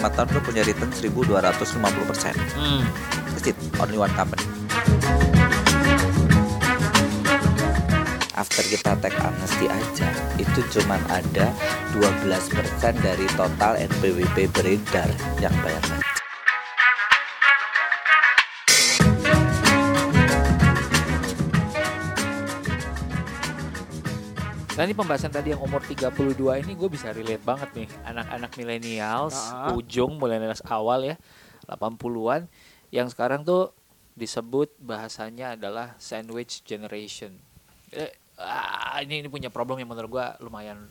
5 tahun lu punya return 1250 persen. Hmm. That's it, only one company. After kita tag amnesty aja, itu cuman ada 12% dari total NPWP beredar yang bayar Nah ini pembahasan tadi yang umur 32 ini gue bisa relate banget nih Anak-anak millennials, Ah. ujung millennials awal ya 80-an Yang sekarang tuh disebut bahasanya adalah sandwich generation eh, ah, ini, ini punya problem yang menurut gue lumayan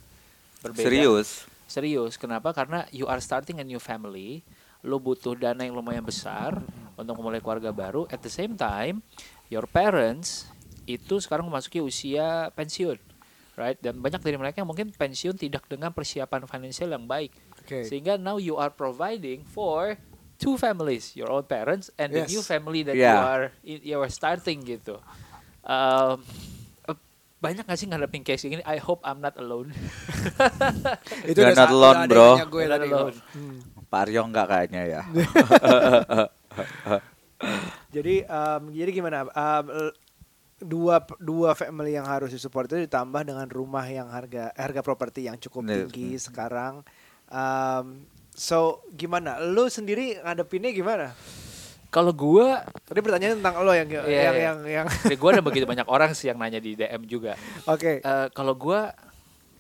berbeda Serius? Serius, kenapa? Karena you are starting a new family, lo butuh dana yang lumayan besar untuk memulai keluarga baru. At the same time, your parents itu sekarang memasuki usia pensiun, right? Dan banyak dari mereka yang mungkin pensiun tidak dengan persiapan finansial yang baik, Oke. sehingga now you are providing for two families, your own parents and the Yes. new family that you Yeah. are you are starting gitu. Um, eh, banyak gak sih ngadepin case ini? I hope I'm not alone. Itu You're udah not alone, bro. gue not alone. Hmm. Pak Aryo enggak kayaknya ya. Jadi em, jadi gimana? L- dua dua family yang harus disupport itu ditambah dengan rumah yang harga harga properti yang cukup Bener. tinggi sekarang. Em, so gimana? Lu sendiri ngadepinnya gimana? Kalau gua Tadi pertanyaan tentang lo yang Iya, yang, iya. yang yang gue ada begitu banyak orang sih yang nanya di DM juga. Oke. Eh, kalau gue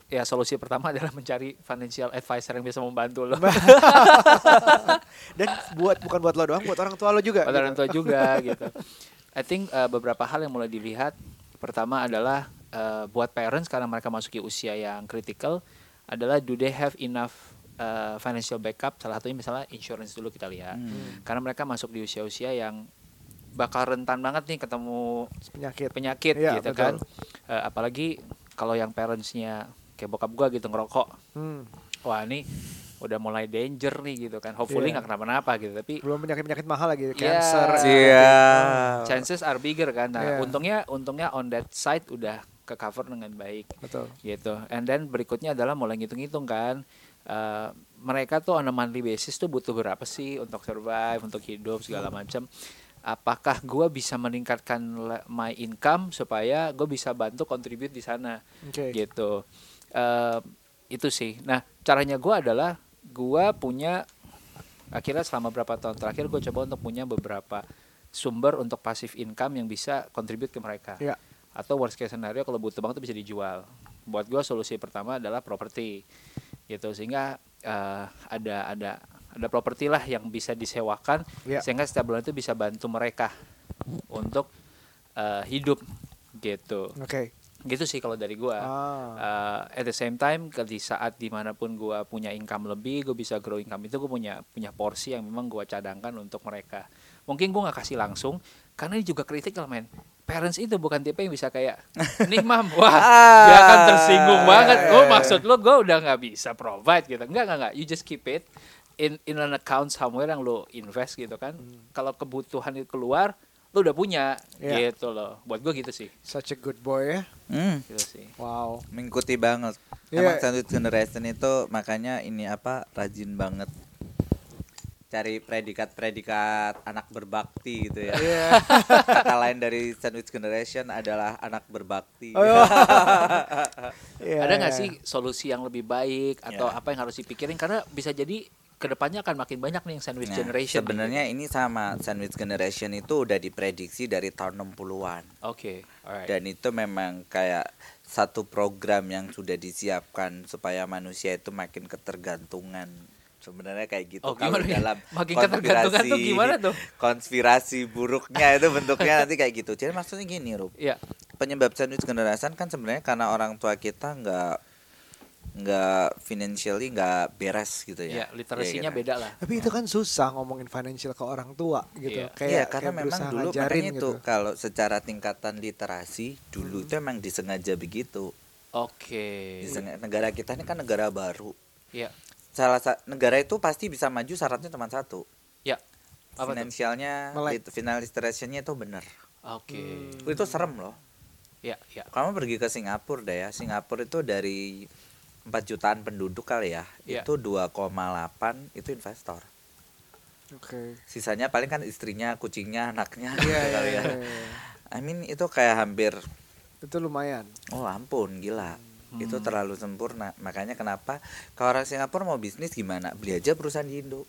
ya solusi pertama adalah mencari financial advisor yang bisa membantu lo. Dan buat bukan buat lo doang, buat orang tua lo juga. Buat gitu. orang tua juga gitu. I think eh, beberapa hal yang mulai dilihat pertama adalah eh, buat parents karena mereka masuki usia yang critical adalah do they have enough eh, financial backup salah satunya misalnya insurance dulu kita lihat Hmm. karena mereka masuk di usia-usia yang bakal rentan banget nih ketemu Penyakit. penyakit Iya, gitu betul. kan Eh, apalagi kalau yang parentsnya kayak bokap gua gitu ngerokok Hmm. wah ini udah mulai danger nih gitu kan hopefully Iya. nggak kenapa-napa gitu tapi Belum penyakit-penyakit mahal lagi, Iya. cancer. Iya. chances are bigger kan nah Iya. untungnya untungnya on that side udah ke cover dengan baik Betul. gitu and then berikutnya adalah mulai ngitung-ngitung kan Eh, mereka tuh on a monthly basis tuh butuh berapa sih untuk survive untuk hidup segala macam apakah gua bisa meningkatkan my income supaya gue bisa bantu contribute di sana Oke. gitu Eh, itu sih nah caranya gua adalah gua punya akhirnya selama berapa tahun terakhir gue coba untuk punya beberapa sumber untuk passive income yang bisa contribute ke mereka Iya. atau worst case scenario kalau butuh banget tuh bisa dijual buat gua solusi pertama adalah properti gitu sehingga eh, ada ada ada properti lah yang bisa disewakan Iya. sehingga setiap bulan itu bisa bantu mereka untuk eh, hidup gitu Oke. Gitu sih kalau dari gua. Ah. Uh, at the same time di saat di mana pun gua punya income lebih gue bisa grow income itu gue punya punya porsi yang memang gua cadangkan untuk mereka. Mungkin gua nggak kasih langsung karena ini juga critical men. Parents itu bukan tipe yang bisa kayak nih mam wah dia akan tersinggung banget. Oh maksud lo gue udah nggak bisa provide gitu. Enggak enggak enggak you just keep it in in an account somewhere yang lo invest gitu kan. Kalau kebutuhan itu keluar lo udah punya Iya. gitu loh buat gue gitu sih Such a good boy ya. Hmm, gitu sih Wow. mengikuti banget. Iya. Emang sandwich generation itu makanya ini apa rajin banget cari predikat-predikat anak berbakti gitu ya. Iya. Kata lain dari sandwich generation adalah anak berbakti. Oh, iya. Iya, ada nggak iya. sih solusi yang lebih baik atau Ya. apa yang harus dipikirin karena bisa jadi ke depannya akan makin banyak nih yang sandwich Nah, generation. Sebenarnya ini sama sandwich generation itu udah diprediksi dari tahun 60-an. Oke, alright. Dan itu memang kayak satu program yang sudah disiapkan supaya manusia itu makin ketergantungan. Sebenarnya kayak gitu Oh, kalau ya? dalam Makin ketergantungan tuh gimana tuh? Konspirasi buruknya itu bentuknya nanti kayak gitu. Jadi maksudnya gini, Rup. Iya, Penyebab sandwich generation kan sebenarnya karena orang tua kita nggak nggak financially nggak beres gitu ya, ya. literasinya Iya, gitu. beda lah. Tapi itu kan susah ngomongin financial ke orang tua gitu. Iya. Kayak Iya karena kayak memang dulu ngajarin makanya gitu. itu kalau secara tingkatan literasi dulu itu emang disengaja begitu. Oke. Disengaja, negara kita ini kan negara baru. Iya. Salah sa- negara itu pasti bisa maju syaratnya cuma satu. Ya. Tuh? Finansialnya, final literacy-nya itu benar. Oke. Itu serem loh. Ya, ya. Kamu pergi ke Singapura deh ya. Singapura itu dari 4 jutaan penduduk kali ya. Iya. Itu 2,8 itu investor. Oke. Sisanya paling kan istrinya, kucingnya, anaknya Iya, gitu iya, kali iya, ya. iya. I mean itu kayak hampir Itu lumayan. oh ampun gila. Itu terlalu sempurna. Makanya kenapa kalau orang Singapura mau bisnis gimana? Beli aja perusahaan di Indo.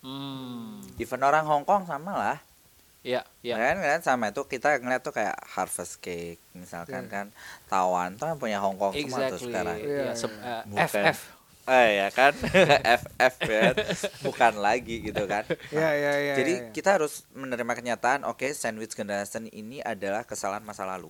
Hmm. Even orang Hong Kong sama lah. Ya, ya. Kan kan sama itu kita ngeliat tuh kayak Harvest Cake misalkan Iya. kan Tawan tuh kan punya Hong Kong semua tuh Exactly. sekarang. Iya, Ya, se- iya. eh, Bukan. FF. Eh ya kan FF kan bukan lagi gitu kan. Iya, iya, iya. Jadi iya. kita harus menerima kenyataan oke sandwich generation ini adalah kesalahan masa lalu.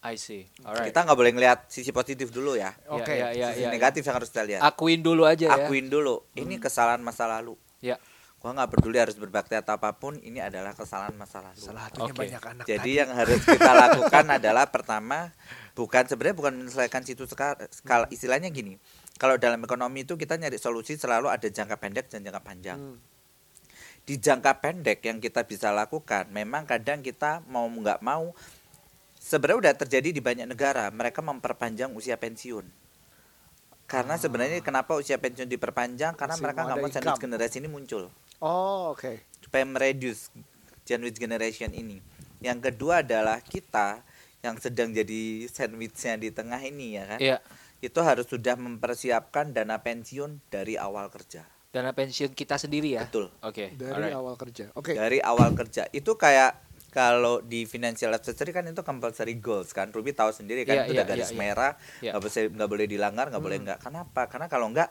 I see. Alright. Kita nggak boleh ngelihat sisi positif dulu ya. Oke. Ya, ya, sisi ya, ya. negatif yang harus kita lihat. Akuin dulu aja ya. Akuin dulu ini kesalahan masa lalu. Ya. Gua nggak peduli harus berbakti atau apa pun ini adalah kesalahan masa lalu. Salah satunya Oke. banyak anak Jadi tadi. yang harus kita lakukan adalah pertama bukan sebenarnya bukan menyelesaikan situ skala istilahnya gini. Kalau dalam ekonomi itu kita nyari solusi selalu ada jangka pendek dan jangka panjang. Hmm. Di jangka pendek yang kita bisa lakukan, memang kadang kita mau nggak mau sebenarnya udah terjadi di banyak negara, mereka memperpanjang usia pensiun. Karena sebenarnya kenapa usia pensiun diperpanjang? Karena Masih mereka nggak mau sandwich generasi ini muncul Oh, oke. supaya mereduce sandwich generation ini. Yang kedua adalah kita yang sedang jadi sandwichnya di tengah ini ya kan, Iya. itu harus sudah mempersiapkan dana pensiun dari awal kerja. Dana pensiun kita sendiri ya. Betul. Oke. Dari alright. awal kerja. Oke. Dari awal kerja itu kayak kalau di financial advisory kan itu compulsory goals kan, Ruby tahu sendiri kan Iya, itu iya, ada garis iya, iya. merah, Iya. nggak boleh nggak boleh dilanggar, nggak boleh Hmm. nggak. Kenapa? Karena kalau nggak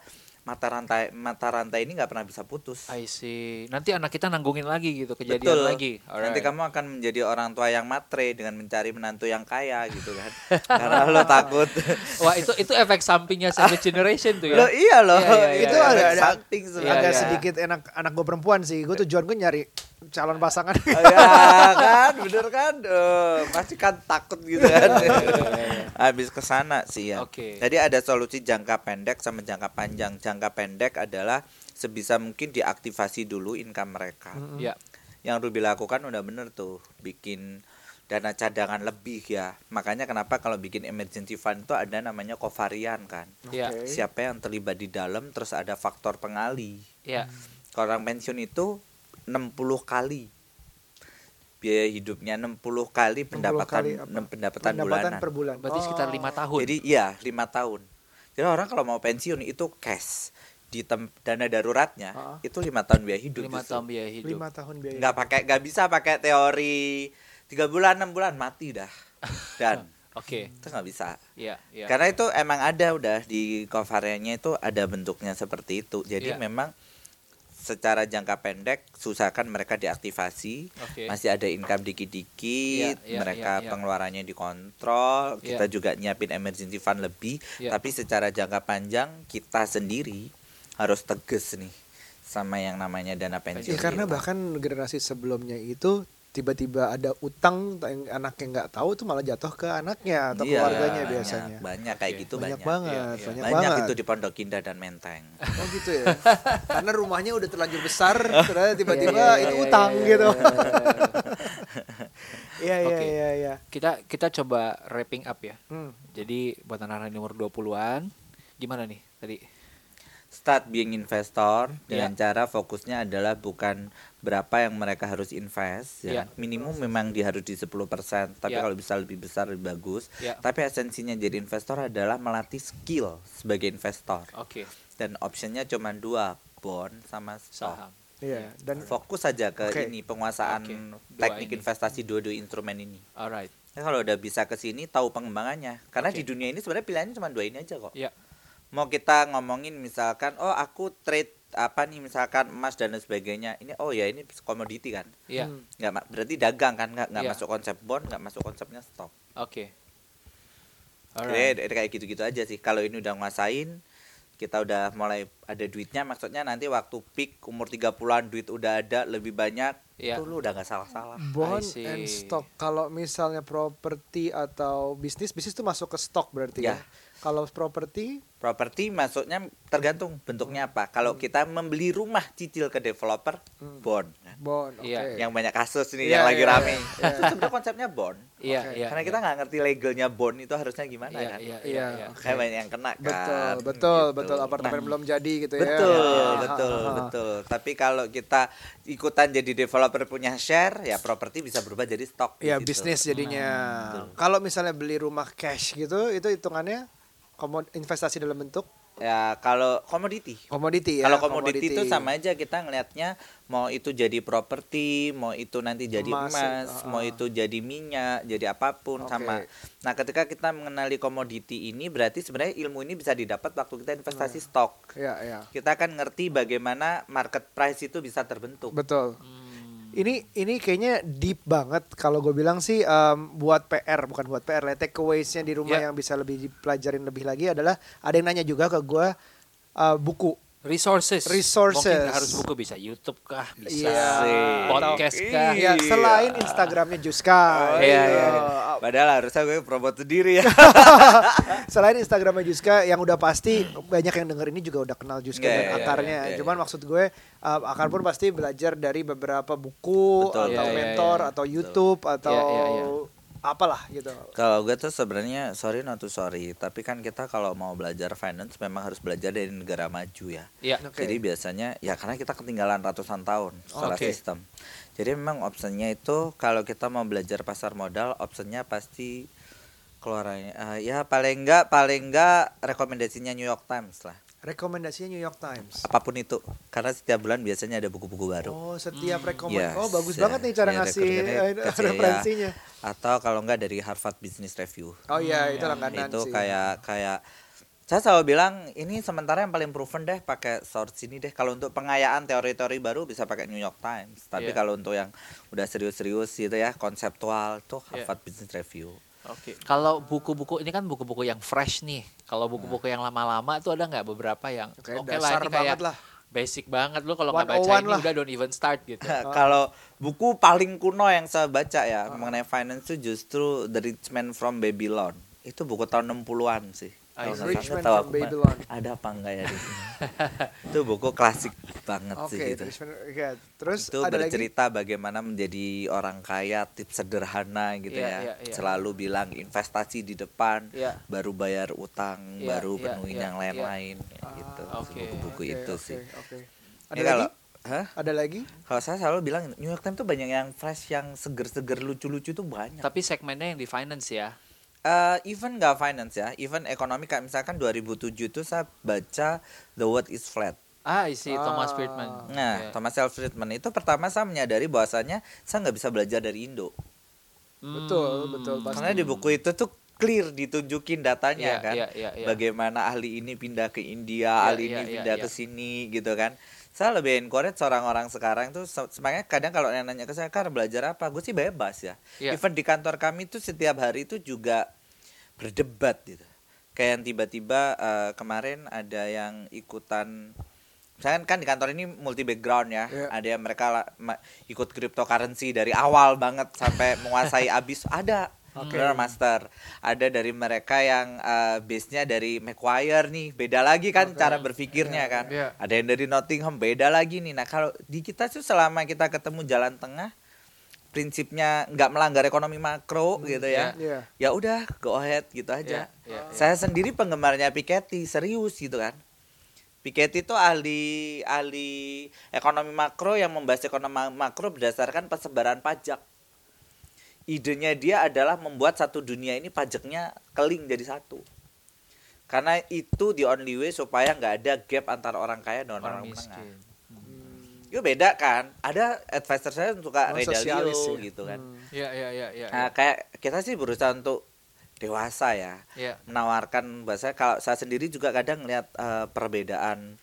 mata rantai mata rantai ini nggak pernah bisa putus. I see. Nanti anak kita nanggungin lagi gitu kejadian Betul. lagi. Alright. Nanti kamu akan menjadi orang tua yang matre dengan mencari menantu yang kaya gitu kan. Karena lo takut. Wah, itu itu efek sampingnya sandwich generation tuh ya. lo iya loh. Iya, iya, Itu iya. ada- efek ada- samping Iya. Agak iya. sedikit enak anak gue perempuan sih. Gue tujuan gue nyari calon pasangan. ya kan, bener kan? Eh, pasti kan takut gitu kan. Habis ke sana sih ya. Oke. Jadi ada solusi jangka pendek sama jangka panjang. Jangka pendek adalah sebisa mungkin diaktifasi dulu income mereka. Mm-mm. Ya. Yang Ruby lakukan udah bener tuh, bikin dana cadangan lebih ya. Makanya kenapa kalau bikin emergency fund itu ada namanya kovarian kan. Oke. Siapa yang terlibat di dalam terus ada faktor pengali. Ya. Kalau orang pensiun itu 60 kali biaya hidupnya 60 kali 60 pendapatan kali apa? pendapatan, Pendapatan bulanan. per bulan. Berarti sekitar Oh. lima tahun. Jadi iya, lima tahun. Jadi orang kalau mau pensiun itu cash di tem- dana daruratnya Ah. itu lima tahun biaya hidup. lima tahun biaya hidup. lima tahun biaya. nggak pakai nggak bisa pakai teori tiga bulan enam bulan mati dah dan Oke. itu nggak bisa Ya, ya. karena itu emang ada udah di covernya itu ada bentuknya seperti itu jadi Iya. memang secara jangka pendek susahkan mereka diaktifasi Oke. masih ada income dikit-dikit Iya, iya, mereka iya, iya. pengeluarannya dikontrol Iya. kita juga nyiapin emergency fund lebih Iya. tapi secara jangka panjang kita sendiri harus tegas nih sama yang namanya dana pensiun Ya karena kita. bahkan generasi sebelumnya itu tiba-tiba ada utang yang anaknya nggak tahu tuh malah jatuh ke anaknya atau Iya, keluarganya banyak, biasanya. banyak kayak gitu banyak, banyak banget, Iya, iya. banyak, banyak banget. itu di Pondok Indah dan Menteng Oh gitu ya. Karena rumahnya udah terlanjur besar, ternyata tiba-tiba Iya, iya, itu iya, utang iya, gitu. iya, iya. Iya iya iya iya. Kita kita coba wrapping up ya. Hmm. Jadi buat anak-anak umur 20-an gimana nih tadi? start being investor dengan Iya. cara fokusnya adalah bukan berapa yang mereka harus invest ya. Iya. Minimum memang di harus di 10%, tapi Iya. kalau bisa lebih besar lebih bagus. Ya. Tapi esensinya jadi investor adalah melatih skill sebagai investor. Oke, Dan optionnya cuma dua, bond sama stock. saham. Iya dan Fokus saja ke Oke. ini penguasaan. Dua teknik ini. investasi dua-dua instrumen ini. Alright. Ya, kalau udah bisa ke sini tahu pengembangannya. Karena Oke. di dunia ini sebenarnya pilihannya cuma dua ini aja kok. Ya. Mau kita ngomongin misalkan oh aku trade apa nih misalkan emas dan lain sebagainya. Ini oh ya ini komoditi kan. Iya. Hmm. Nggak berarti dagang kan nggak nggak Iya. masuk konsep bond, nggak masuk konsepnya stok. Oke. Jadi Alright. kayak gitu-gitu aja sih. Kalau ini udah nguasain kita udah mulai ada duitnya maksudnya nanti waktu peak umur 30-an duit udah ada lebih banyak Iya. itu lu udah nggak salah-salah. bond I see. and stock. Kalau misalnya properti atau bisnis, bisnis itu masuk ke stock berarti Ya. ya. Kalau properti, Properti masuknya tergantung bentuknya apa. Kalau kita membeli rumah cicil ke developer, Hmm. bond. bond, oke. Iya. Yang banyak kasus ini Iya, yang lagi iya, rame. iya. Itu sebenarnya konsepnya bond. Iya, Oke. iya. Karena kita nggak ngerti legalnya bond itu harusnya gimana Iya, kan. iya, Iya, iya, iya. oke. Kayak banyak yang kena kan. Betul, betul, gitu. betul. Apartemen Nah, belum jadi gitu ya. Betul, Ya. betul, Ha, ha, ha. betul. Tapi kalau kita ikutan jadi developer punya share, ya properti bisa berubah jadi stok. di Ya situ. bisnis jadinya. betul. Kalau misalnya beli rumah cash gitu, itu hitungannya komod investasi dalam bentuk Ya kalau komoditi. komoditi ya. Kalau komoditi itu sama aja kita ngelihatnya mau itu jadi properti, mau itu nanti jadi Emas, emas, ah. mau itu jadi minyak, jadi apa pun Oke. sama. Nah, ketika kita mengenali komoditi ini berarti sebenarnya ilmu ini bisa didapat waktu kita investasi stok. Ya, ya. Kita akan ngerti bagaimana market price itu bisa terbentuk. Betul. Hmm. Ini ini kayaknya deep banget kalau gue bilang sih em, buat PR bukan buat PR lah takeaways-nya di rumah Ya. yang bisa lebih dipelajarin lebih lagi adalah ada yang nanya juga ke gue eh, buku Resources. Resources. Mungkin harus buku bisa YouTube kah, bisa Iya. podcast kah. ya Iya. selain Instagramnya Juska Oh, iya, iya, iya. Padahal harusnya gue promote sendiri ya. selain Instagramnya Juska yang udah pasti banyak yang denger ini juga udah kenal Juska Iya, dan iya, akarnya iya, iya, cuman iya. maksud gue uh, akar pun pasti belajar dari beberapa buku Betul. atau Iya, iya, mentor iya. atau YouTube atau Iya, iya, iya. Apalah gitu Kalau gue tuh sebenarnya sorry not to sorry, tapi kan kita kalau mau belajar finance memang harus belajar dari negara maju ya. Iya. Oke. Jadi biasanya ya karena kita ketinggalan ratusan tahun secara Oke. sistem. Jadi memang optionnya itu kalau kita mau belajar pasar modal, optionnya pasti keluarannya eh, ya paling enggak paling enggak rekomendasinya New York Times lah. Rekomendasinya New York Times Apa pun itu, karena setiap bulan biasanya ada buku-buku baru. Oh, setiap rekomend. Yes, oh, bagus ya. banget nih cara Ya, ngasih rekomendasi- eh, kasih, ya. referensinya. Atau kalau enggak dari Harvard Business Review. Oh iya, itu ya, langganan itu sih. kayak kayak saya selalu bilang ini sementara yang paling proven deh pakai source ini deh kalau untuk pengayaan teori-teori baru bisa pakai New York Times tapi Iya. kalau untuk yang udah serius-serius gitu ya konseptual tuh Iya. Harvard Business Review Oke. Kalau buku-buku ini kan buku-buku yang fresh nih. Kalau buku-buku yang lama-lama tuh ada nggak beberapa yang Oke, oke lah dasar ini kayak banget lah. basic banget lu kalau nggak baca 101 ini lah. udah don't even start gitu. kalau buku paling kuno yang saya baca ya mengenai finance itu justru The Rich Man from Babylon itu buku tahun 60-an sih Ah, Kalau The nggak Rich salah, Man tahu from aku. Babylon. ada apa enggak ya di sini itu buku klasik banget Oke, sih gitu terus, oke, terus itu ada lagi. bercerita bagaimana menjadi orang kaya tips sederhana gitu Iya, ya iya, iya. selalu bilang investasi di depan Iya. baru bayar utang Iya, baru iya, penuhin iya, yang iya. lain-lain ya, gitu oke, buku-buku Oke, itu oke, sih Oke. Ini Ada kalau lagi? Hah? Ada lagi? kalau saya selalu bilang New York Times tuh banyak yang fresh yang seger-seger lucu-lucu tuh banyak Tapi segmennya yang di finance ya. Eh, even nggak finance ya even ekonomi kayak misalkan 2007 itu saya baca The World is Flat Ah, isi Thomas Ah. Friedman. Nah, Iya. Thomas L. Friedman itu pertama saya menyadari bahwasanya saya nggak bisa belajar dari Indo. Betul, betul, pasti. Karena di buku itu tuh clear ditunjukin datanya Iya, kan. iya, iya, iya. Bagaimana ahli ini pindah ke India, Iya, ahli iya, ini iya, pindah iya. ke sini gitu kan. Saya lebih encourage orang-orang sekarang tuh se- sebenarnya kadang kalau yang nanya ke saya kan belajar apa, gue sih bebas ya. Iya. Even di kantor kami tuh setiap hari itu juga berdebat gitu. Kayak yang tiba-tiba eh, kemarin ada yang ikutan Misalkan kan di kantor ini multi background ya. Iya. Ada yang mereka la- ma- ikut cryptocurrency dari awal banget sampai menguasai abis ada. Oke. Benar, Master. Ada dari mereka yang eh, base-nya dari Macquarie nih, beda lagi kan Oke. cara berpikirnya Iya, kan. iya. Ada yang dari Nottingham, beda lagi nih. Nah, kalau di kita tuh selama kita ketemu jalan tengah prinsipnya nggak melanggar ekonomi makro gitu ya. Iya. Ya udah, go ahead gitu aja. Iya, iya, iya. Saya sendiri penggemarnya Piketty, serius gitu kan. Piketty itu ahli ahli ekonomi makro yang membahas ekonomi makro berdasarkan persebaran pajak. Idenya dia adalah membuat satu dunia ini pajaknya keling jadi satu. Karena itu the only way supaya nggak ada gap antara orang kaya dan orang, Orang menengah. miskin. Itu beda kan. Ada advisor saya yang suka Oh, Ray sosialis Dalio ya. gitu kan. Hmm. Iya, iya, iya, iya. Nah, kayak kita sih berusaha untuk dewasa ya Iya. menawarkan bahasa kalau saya sendiri juga kadang ngelihat eh, perbedaan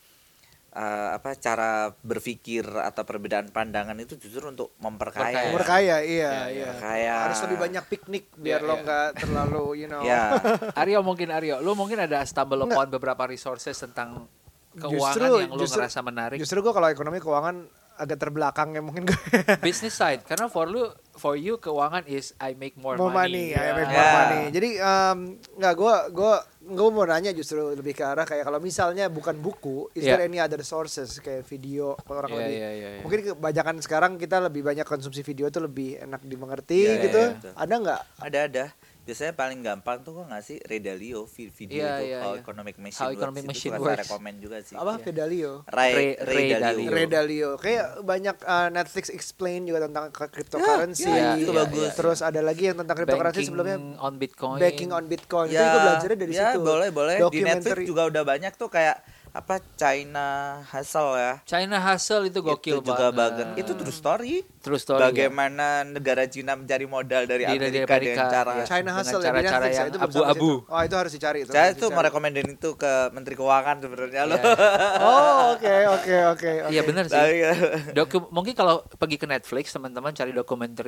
eh, apa cara berpikir atau perbedaan pandangan itu justru untuk memperkaya. Memperkaya. Iya, Iya, iya. Memperkaya. Harus lebih banyak piknik biar Iya, lo iya. nggak terlalu, you know. Ya, Aryo mungkin Aryo, lu mungkin ada stumble upon beberapa resources tentang keuangan Justru- yang lu justru- ngerasa menarik. Justru gue kalau ekonomi keuangan agak terbelakang ya mungkin gue. Business side, karena for lu, for you keuangan is I make more, more money, money. I make more Ya. money. Jadi em, nggak gue gue gue mau nanya justru lebih ke arah kayak kalau misalnya bukan buku, is Iya. there any other sources kayak video kalau orang Iya, lebih iya, iya, iya. mungkin kebanyakan sekarang kita lebih banyak konsumsi video tuh lebih enak dimengerti Iya, gitu. iya, betul. Ada nggak? ada ada biasanya paling gampang tuh gue ngasih Redalio vi- video Iya, itu iya, How iya. Economic Machine How Works Economic itu Machine Works. rekomend juga sih Apa? Pedalio. Ray, Ray- Ray, Ray Dalio. Dalio. Ray Dalio. Kayak banyak uh, Netflix explain juga tentang cryptocurrency. ya, itu bagus. Terus ada lagi yang tentang cryptocurrency Banking sebelumnya on Bitcoin. Banking on Bitcoin. itu ya, gue belajarnya dari ya, situ. boleh boleh di Netflix juga udah banyak tuh kayak apa China Hustle ya China Hustle itu gokil itu juga banget. bagus itu true story True story. ya. bagaimana negara Cina mencari modal dari Amerika, Amerika, dengan cara iya. China dengan Hustle ya, Netflix ya, yang itu belum sampai abu-abu. Oh, itu harus dicari itu. saya tuh merekomendin itu ke Menteri Keuangan sebenarnya loh Iya. Oh, oke oke oke. Iya benar sih. Tapi, ya. Doku mungkin kalau pergi ke Netflix teman-teman cari dokumenter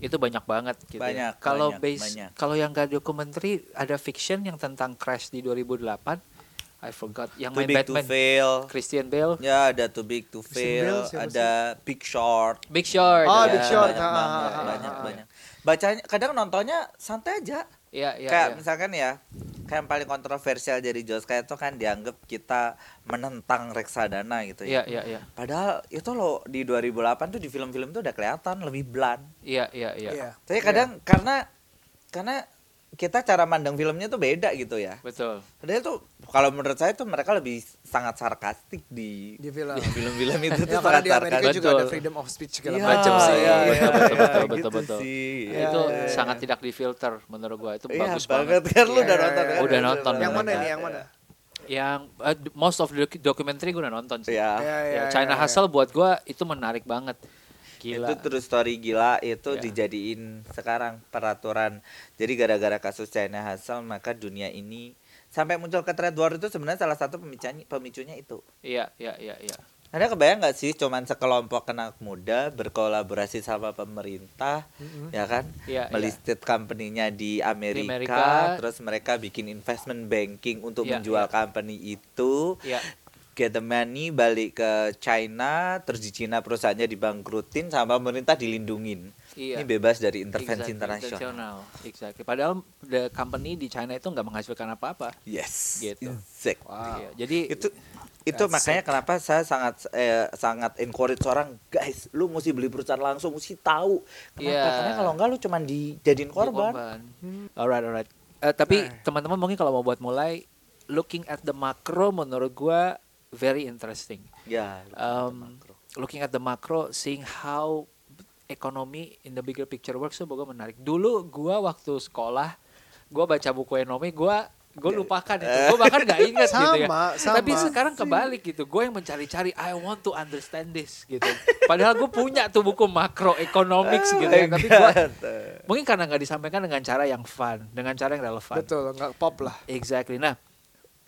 itu banyak banget gitu. ya. Banyak, Kalau banyak, base kalau yang gak dokumenter ada fiction yang tentang crash di 2008. I forgot yang Too main big Batman. to fail Christian Bale. ya ada Too Big to Christian fail Bale siapa ada Big Short Big Short. Oh, ya. Big Short. banyak Ah, banget, ah, ah, banyak ah, banyak bacanya kadang nontonnya santai aja Iya, iya. kayak iya. misalkan ya kayak yang paling kontroversial dari Jos kayak itu kan dianggap kita menentang reksadana gitu Iya, ya. iya, iya. Padahal itu loh di 2008 tuh di film-film tuh udah kelihatan lebih blunt. Iya, iya, iya. Iya. Tapi kadang karena karena kita cara mandang filmnya tuh beda gitu ya. Betul. Padahal tuh kalau menurut saya tuh mereka lebih sangat sarkastik di Di film. di film-film itu tuh Ya, karena sangat di Amerika sarkastik. juga ada Betul. freedom of speech segala Iya, macam sih. iya, Betul, iya, betul, iya, betul, gitu betul. sih. Iya, itu iya, iya. sangat tidak difilter menurut gua itu Iya bagus banget banget. kan lu Iya, udah iya, nonton iya. kan? Udah nonton, Yang mana Iya. ini? Yang mana? Yang eh, most of the doc- documentary gue udah nonton sih. Iya. Iya, Ya, iya, China iya, Hustle buat gua itu menarik banget. Gila. Itu true story gila itu Ya. dijadiin sekarang peraturan. Jadi gara-gara kasus China Hustle maka dunia ini sampai muncul ke trade war itu sebenarnya salah satu pemicunya pemicunya itu. Iya, iya, iya, iya. Anda kebayang nggak sih cuman sekelompok anak muda berkolaborasi sama pemerintah ya kan Iya, iya. melisted company-nya di Amerika, Amerika. terus mereka bikin investment banking untuk Iya, menjual iya. company itu Iya. Get the money balik ke China terus di Cina perusahaannya dibangkrutin sama pemerintah dilindungin Iya. ini bebas dari intervensi Exactly, internasional Exactly. Padahal the company di China itu nggak menghasilkan apa-apa. yes Gitu. exact Iya, Jadi itu itu makanya kenapa saya sangat eh, sangat encourage orang guys lu mesti beli perusahaan langsung mesti tahu kenapa Iya. karena kalau enggak lu cuman dijadiin Jadi korban Alright, alright. Eh, tapi Nah. teman-teman mungkin kalau mau buat mulai looking at the macro menurut gua very interesting. ya Um, looking at the macro, seeing how economy in the bigger picture works itu gua menarik. Dulu gua waktu sekolah, gua baca buku ekonomi, gua gue lupakan itu. Gue bahkan nggak ingat gitu ya. Sama, sama. Tapi sekarang kebalik gitu. Gue yang mencari-cari I want to understand this gitu. Padahal gue punya tuh buku makro economics gitu ya. Tapi gue mungkin karena nggak disampaikan dengan cara yang fun, dengan cara yang relevan. Betul, nggak pop lah. Exactly. Nah,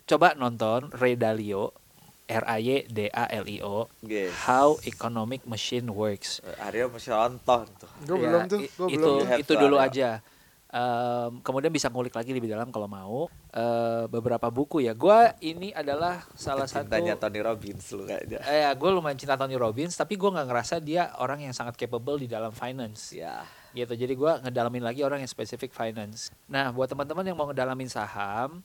coba nonton Ray Dalio, R A Y D A L I O, Yes. How Economic Machine Works. Aryo mesti nonton tuh Gue Ya, belum tuh, gue itu belum. Itu dulu Aryo. aja. Em, kemudian bisa ngulik lagi lebih dalam kalau mau. Eh, beberapa buku ya. Gua ini adalah salah satu. cintanya Tony Robbins lu kayaknya Eh, gue lumayan cinta Tony Robbins, tapi gue nggak ngerasa dia orang yang sangat capable di dalam finance. ya gitu jadi gua ngedalamin lagi orang yang spesifik finance nah buat teman-teman yang mau ngedalamin saham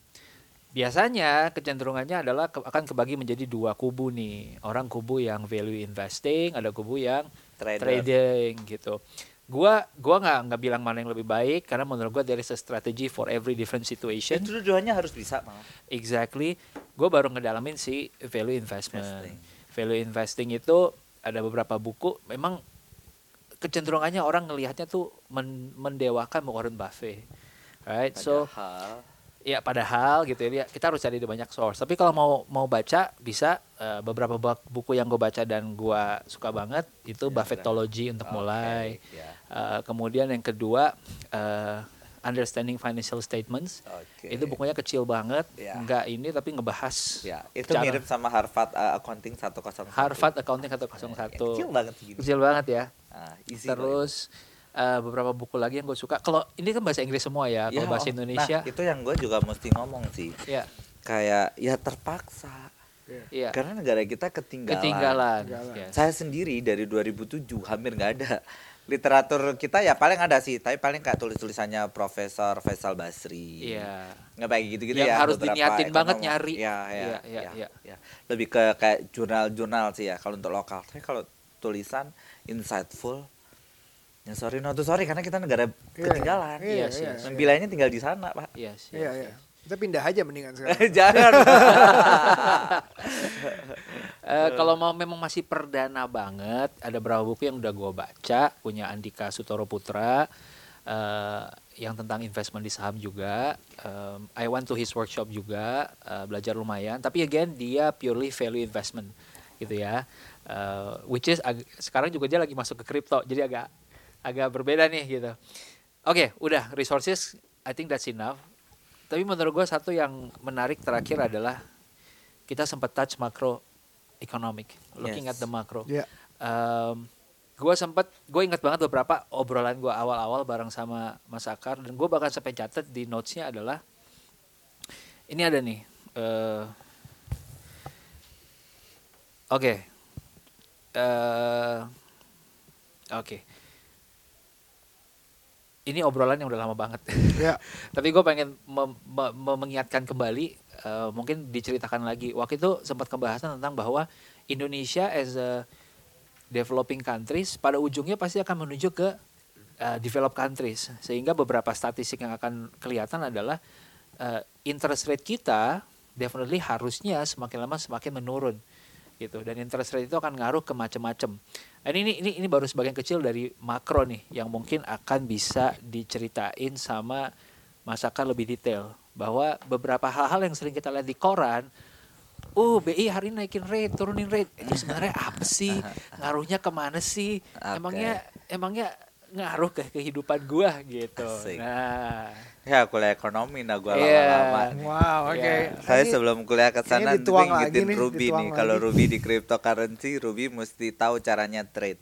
biasanya kecenderungannya adalah ke- akan kebagi menjadi dua kubu nih orang kubu yang value investing ada kubu yang Trader. trading gitu gua gua nggak nggak bilang mana yang lebih baik karena menurut gua there is a strategy for every different situation itu dua-duanya harus bisa mau Exactly. Gue baru ngedalamin si value investment. Investing. Value investing itu ada beberapa buku. Memang kecenderungannya orang ngelihatnya tuh men- mendewakan Warren Buffett. Right. So Padahal, ya padahal gitu ya kita harus cari di banyak source. Tapi kalau mau mau baca bisa eh, beberapa buku yang gue baca dan gue suka banget itu Ya, Buffettology untuk Oke, mulai. ya. Eh, kemudian yang kedua eh, Understanding Financial Statements. Oke. Itu bukunya kecil banget, Ya. nggak ini tapi ngebahas ya itu cara- mirip sama Harvard uh, Accounting 101 Harvard Accounting Ya, 101. kecil banget segini Kecil banget ya. Ah, easy Terus eh, beberapa buku lagi yang gue suka. Kalau ini kan bahasa Inggris semua ya, Ya, kalau bahasa oh, Indonesia, Nah, itu yang gue juga mesti ngomong sih. ya, Kayak ya terpaksa. iya. Karena negara kita ketinggalan. Ketinggalan. Ketinggalan. Yes. Saya sendiri dari 2007 hampir nggak ada literatur kita ya paling ada sih, tapi paling kayak tulis-tulisannya Profesor Faisal Basri. Iya. Nggak baik gitu-gitu Yang ya. harus beberapa diniatin banget nyari. Iya, iya, Iya, iya. iya. Lebih ke kayak jurnal-jurnal sih ya kalau untuk lokal. Tapi kalau tulisan insightful Ya sorry no to sorry karena kita negara Iya, ketinggalan. iya, Yes, iya, yes. iya. Sembilanya tinggal di sana, Pak. Yes, Iya, yes, iya. yes. Kita pindah aja mendingan sekarang. Jangan. Eh, kalau mau memang masih perdana banget, ada beberapa buku yang udah gue baca, punya Andika Sutoro Putra, eh, yang tentang investment di saham juga. Em, I went to his workshop juga, eh, belajar lumayan. Tapi again dia purely value investment, gitu ya. Eh, which is ag- sekarang juga dia lagi masuk ke crypto, jadi agak agak berbeda nih gitu. Oke, udah resources, I think that's enough. Tapi menurut gue satu yang menarik terakhir adalah kita sempat touch makro economic, looking Yes. at the macro. Iya. Um, gue sempat, gue ingat banget beberapa obrolan gue awal-awal bareng sama Mas Akar dan gue bahkan sampai catat di notesnya adalah ini ada nih. eh, Oke, Eh, oke. Ini obrolan yang udah lama banget. Ya. Tapi gue pengen mem- me- me- mengingatkan kembali, eh, mungkin diceritakan lagi. Waktu itu sempat pembahasan tentang bahwa Indonesia as a developing countries pada ujungnya pasti akan menuju ke eh, developed countries. Sehingga beberapa statistik yang akan kelihatan adalah eh, interest rate kita definitely harusnya semakin lama semakin menurun gitu dan interest rate itu akan ngaruh ke macam-macam. Ini ini ini baru sebagian kecil dari makro nih yang mungkin akan bisa diceritain sama masakan lebih detail bahwa beberapa hal-hal yang sering kita lihat di koran Oh BI hari ini naikin rate, turunin rate. Itu sebenarnya apa sih? Ngaruhnya ke mana sih? Oke. Emangnya emangnya ngaruh ke kehidupan gua gitu. Asik. Nah, ya kuliah ekonomi nah gua Iya. lama-lama. Wow, oke. Iya. Saya Ini- sebelum kuliah ke sana ngikutin nih, Ruby nih. Kalau. Ruby di cryptocurrency, Ruby mesti tahu caranya trade.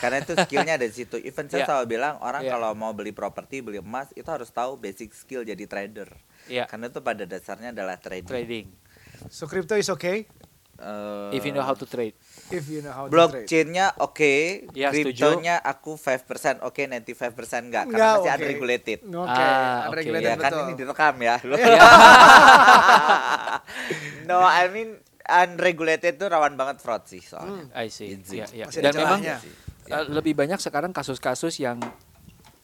Karena itu skillnya ada di situ. Even saya Iya. selalu bilang orang Iya. kalau mau beli properti, beli emas itu harus tahu basic skill jadi trader. ya Karena itu pada dasarnya adalah trading. trading. So crypto is okay Eh, If you know how to trade. If you know how blockchain-nya oke, Ya, setuju. kriptonya aku 5% oke, 95% enggak karena Enggak, masih oke. unregulated. Oke, Ah, oke. unregulated Ya kan ini direkam ya. Ya. no, I mean unregulated itu rawan banget fraud sih soalnya. I see. Easy. Ya, ya. Masih ada Dan memang eh, lebih banyak sekarang kasus-kasus yang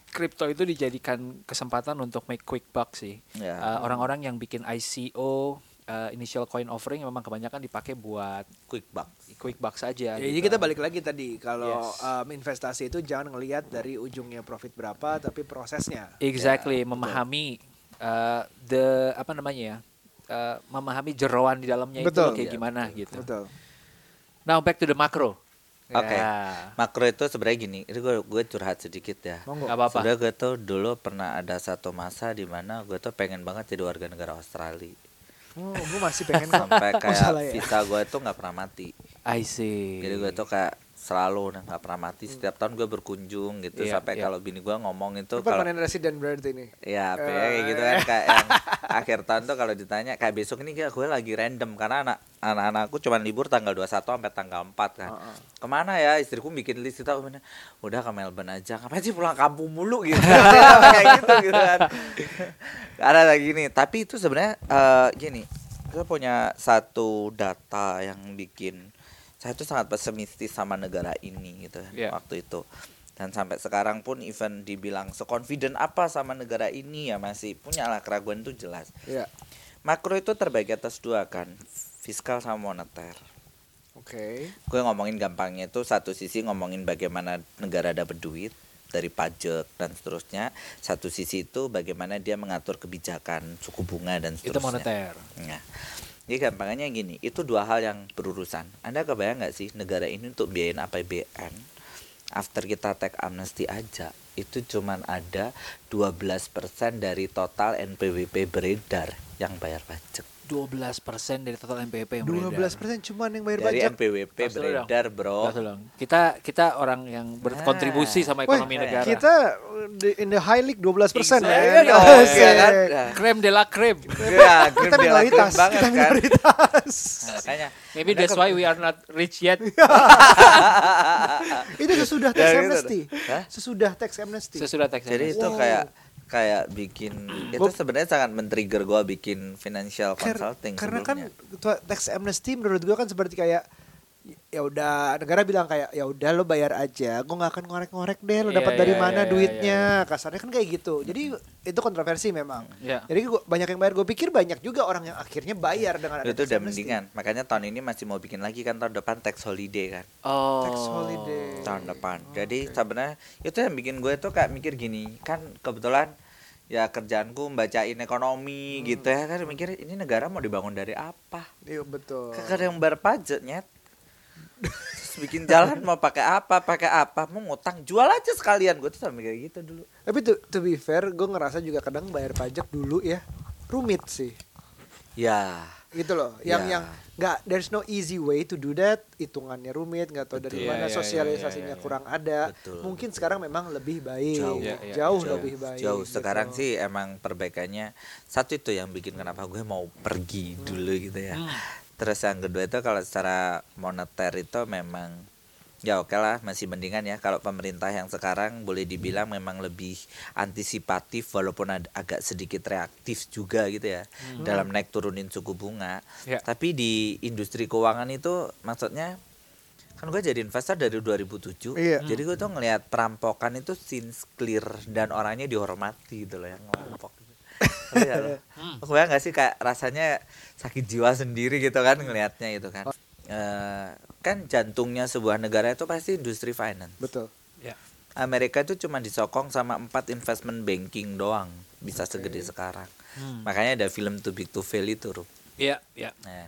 kripto itu dijadikan kesempatan untuk make quick buck sih. Ya. Eh, orang-orang yang bikin ICO eh, initial coin offering memang kebanyakan dipakai buat quick buck. quick buck saja. Ya, gitu. jadi kita balik lagi tadi kalau Yes. um, investasi itu jangan ngelihat dari ujungnya profit berapa tapi prosesnya. Exactly, Ya, memahami uh, the apa namanya ya, uh, memahami jeroan di dalamnya Betul. itu kayak Ya, gimana gitu. Betul. Now back to the macro. Oke. Ya, Makro itu sebenarnya gini, ini gue gue curhat sedikit ya. Monggo. apa-apa. Sebenarnya gue tuh dulu pernah ada satu masa di mana gue tuh pengen banget jadi warga negara Australia. Oh, gue masih pengen. Sampai kayak ya? visa gue tuh nggak pernah mati. I see. Jadi gue tuh kayak selalu nggak pernah mati. Setiap tahun gue berkunjung gitu. Iya, Sampai iya. kalau bini gue ngomong itu kalau permanent resident berarti nih. Ya, Eh. kayak gitu kan kayak yang akhir tahun tuh kalau ditanya kayak besok ini kayak gue lagi random karena anak anak-anakku cuma libur tanggal 21 sampai tanggal 4 kan. Heeh. Ke mana ya istriku bikin list kita udah ke Melbourne aja. Ngapain sih pulang kampung mulu gitu. kayak gitu gitu kan. Ada lagi nih, tapi itu sebenarnya eh, gini. Kita punya satu data yang bikin saya tuh sangat pesimistis sama negara ini gitu kan, Iya. waktu itu dan sampai sekarang pun even dibilang seconfident apa sama negara ini ya masih punya lah keraguan itu jelas Iya. makro itu terbagi atas dua kan fiskal sama moneter Oke. gue ngomongin gampangnya itu satu sisi ngomongin bagaimana negara dapat duit dari pajak dan seterusnya satu sisi itu bagaimana dia mengatur kebijakan suku bunga dan itu seterusnya moneter. Nah, jadi gampangnya gini, itu dua hal yang berurusan. Anda kebayang nggak sih negara ini untuk biayain APBN after kita take amnesty aja itu cuman ada 12% dari total NPWP beredar yang bayar pajak. 12% dari total NPWP yang 12 beredar. persen cuman yang bayar Dari pajak. Dulu dong. beredar, Bro. Dong. Kita kita orang yang berkontribusi Nah. sama ekonomi negara. kita di- in the high league 12 persen Exactly. ya. iya kan? Nah, Krem de la creme. Iya, Kita minoritas, banget kita kan. minoritas. Nah, makanya Maybe that's why we are not rich yet. Itu sesudah tax Ya, gitu. amnesty. Hah? Sesudah tax amnesty. Sesudah tax Jadi amnesty. itu Wow. kayak kayak bikin itu Gua- sebenarnya sangat men-trigger gua bikin financial consulting karena kan sebelumnya. tua- tax amnesty menurut gua kan seperti kayak ya udah negara bilang kayak ya udah lo bayar aja gue nggak akan ngorek-ngorek deh lo Iya, dapat dari iya, mana iya, duitnya kasarnya kan kayak gitu jadi itu kontroversi memang Ya. jadi gua, banyak yang bayar gue pikir banyak juga orang yang akhirnya bayar dengan itu udah mendingan. Makanya tahun ini masih mau bikin lagi kan tahun depan tax holiday kan. Oh. tax holiday Tahun depan. Oh, Jadi sebenarnya itu yang bikin gue tuh kayak mikir gini, kan kebetulan ya kerjaanku membacain ekonomi Hmm. gitu ya kan mikir ini negara mau dibangun dari apa? iya betul Kagak yang bayar pajak nyet. Terus bikin jalan mau pakai apa, pakai apa, mau ngutang jual aja sekalian. Gue tuh sampai kayak gitu dulu. tapi to, to be fair gue ngerasa juga kadang bayar pajak dulu ya rumit sih Ya. gitu loh yang Ya. yang nggak there's no easy way to do that hitungannya rumit nggak tahu dari Betul. mana Iya, iya, iya, sosialisasinya iya, iya. kurang ada Betul. mungkin sekarang memang lebih baik Jauh. Iya, iya, jauh, jauh. lebih baik Jauh gitu. sekarang sih emang perbaikannya satu itu yang bikin kenapa gue mau pergi Hmm. dulu gitu ya. Hmm. Terus yang kedua itu kalau secara moneter itu memang ya oke lah masih mendingan ya kalau pemerintah yang sekarang boleh dibilang memang lebih antisipatif walaupun ada, agak sedikit reaktif juga gitu ya dalam naik turunin suku bunga. Ya. Tapi di industri keuangan itu maksudnya kan gue jadi investor dari 2007 Iya. jadi gue tuh ngelihat perampokan itu since clear dan orangnya dihormati gitu loh yang ngerampok Hmm. Lo kebayang gak sih kayak rasanya sakit jiwa sendiri gitu kan ngelihatnya itu kan Eh, kan jantungnya sebuah negara itu pasti industri finance betul Ya. Amerika itu cuma disokong sama empat investment banking doang bisa Oke. segede sekarang Hmm. makanya ada film Too Big to Fail itu Rup. Ya, ya. Nah,